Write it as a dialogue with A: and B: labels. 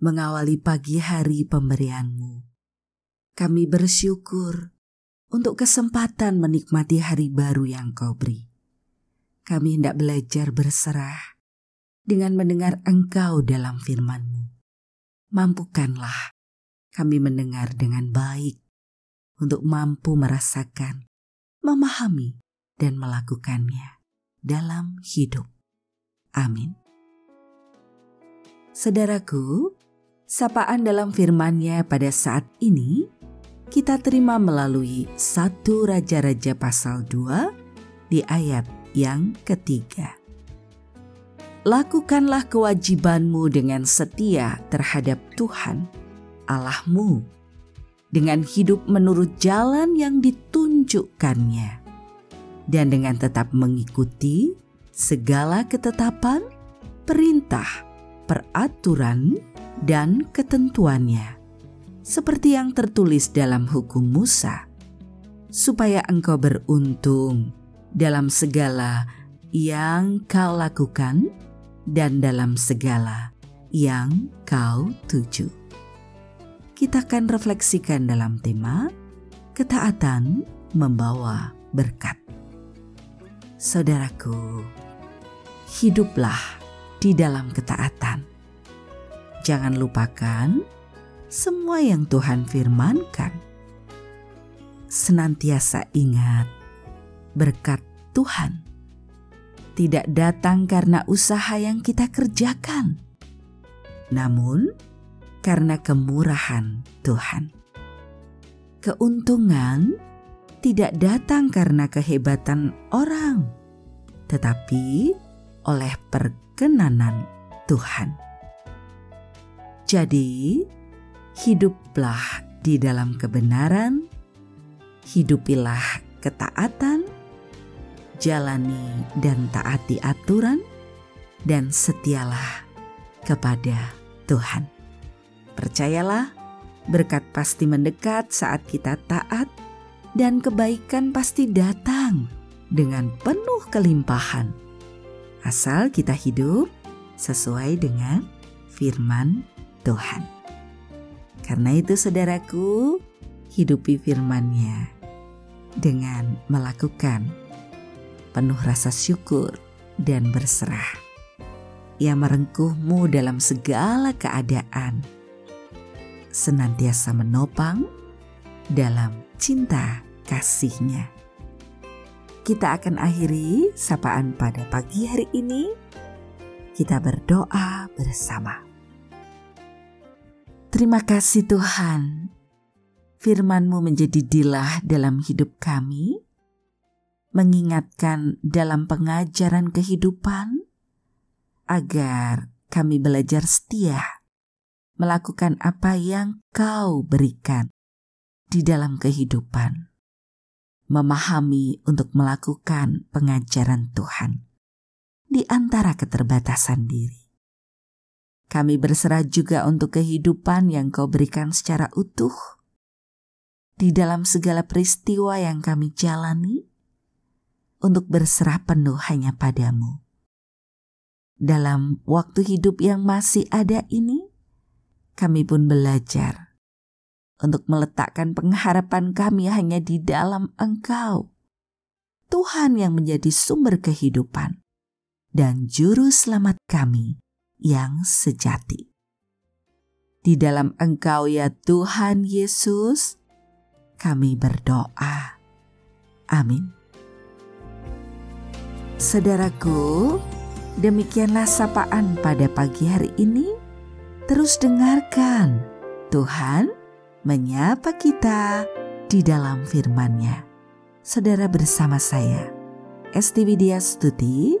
A: mengawali pagi hari pemberianmu. Kami bersyukur untuk kesempatan menikmati hari baru yang kau beri. Kami hendak belajar berserah dengan mendengar engkau dalam firmanmu. Mampukanlah kami mendengar dengan baik untuk mampu merasakan, memahami, dan melakukannya dalam hidup. Amin. Saudaraku, Sapaan dalam firman-Nya pada saat ini kita terima melalui satu Raja-Raja pasal 2 di ayat yang ketiga. Lakukanlah kewajibanmu dengan setia terhadap Tuhan Allahmu dengan hidup menurut jalan yang ditunjukkannya dan dengan tetap mengikuti segala ketetapan, perintah, peraturan, dan ketentuannya, seperti yang tertulis dalam hukum Musa, supaya engkau beruntung dalam segala yang kau lakukan dan dalam segala yang kau tuju. Kita akan refleksikan dalam tema ketaatan membawa berkat. Saudaraku, hiduplah di dalam ketaatan Jangan lupakan semua yang Tuhan firmankan. Senantiasa ingat berkat Tuhan tidak datang karena usaha yang kita kerjakan, namun karena kemurahan Tuhan. Keuntungan tidak datang karena kehebatan orang, tetapi oleh perkenanan Tuhan. Jadi, hiduplah di dalam kebenaran, hidupilah ketaatan, jalani dan taati aturan, dan setialah kepada Tuhan. Percayalah, berkat pasti mendekat saat kita taat, dan kebaikan pasti datang dengan penuh kelimpahan. Asal kita hidup sesuai dengan firman Tuhan. Karena itu saudaraku, hidupi firman-Nya dengan melakukan penuh rasa syukur dan berserah. Ia merengkuhmu dalam segala keadaan, senantiasa menopang dalam cinta kasihnya. Kita akan akhiri sapaan pada pagi hari ini. Kita berdoa bersama. Terima kasih Tuhan, firman-Mu menjadi dilah dalam hidup kami, mengingatkan dalam pengajaran kehidupan, agar kami belajar setia, melakukan apa yang Kau berikan di dalam kehidupan, memahami untuk melakukan pengajaran Tuhan di antara keterbatasan diri. Kami berserah juga untuk kehidupan yang kau berikan secara utuh. Di dalam segala peristiwa yang kami jalani, untuk berserah penuh hanya padamu. Dalam waktu hidup yang masih ada ini, kami pun belajar untuk meletakkan pengharapan kami hanya di dalam Engkau, Tuhan yang menjadi sumber kehidupan dan juru selamat kami yang sejati. Di dalam Engkau ya Tuhan Yesus, kami berdoa. Amin. Saudaraku, demikianlah sapaan pada pagi hari ini. Terus dengarkan, Tuhan menyapa kita di dalam firman-Nya. Saudara bersama saya, Esti Widya Stuti,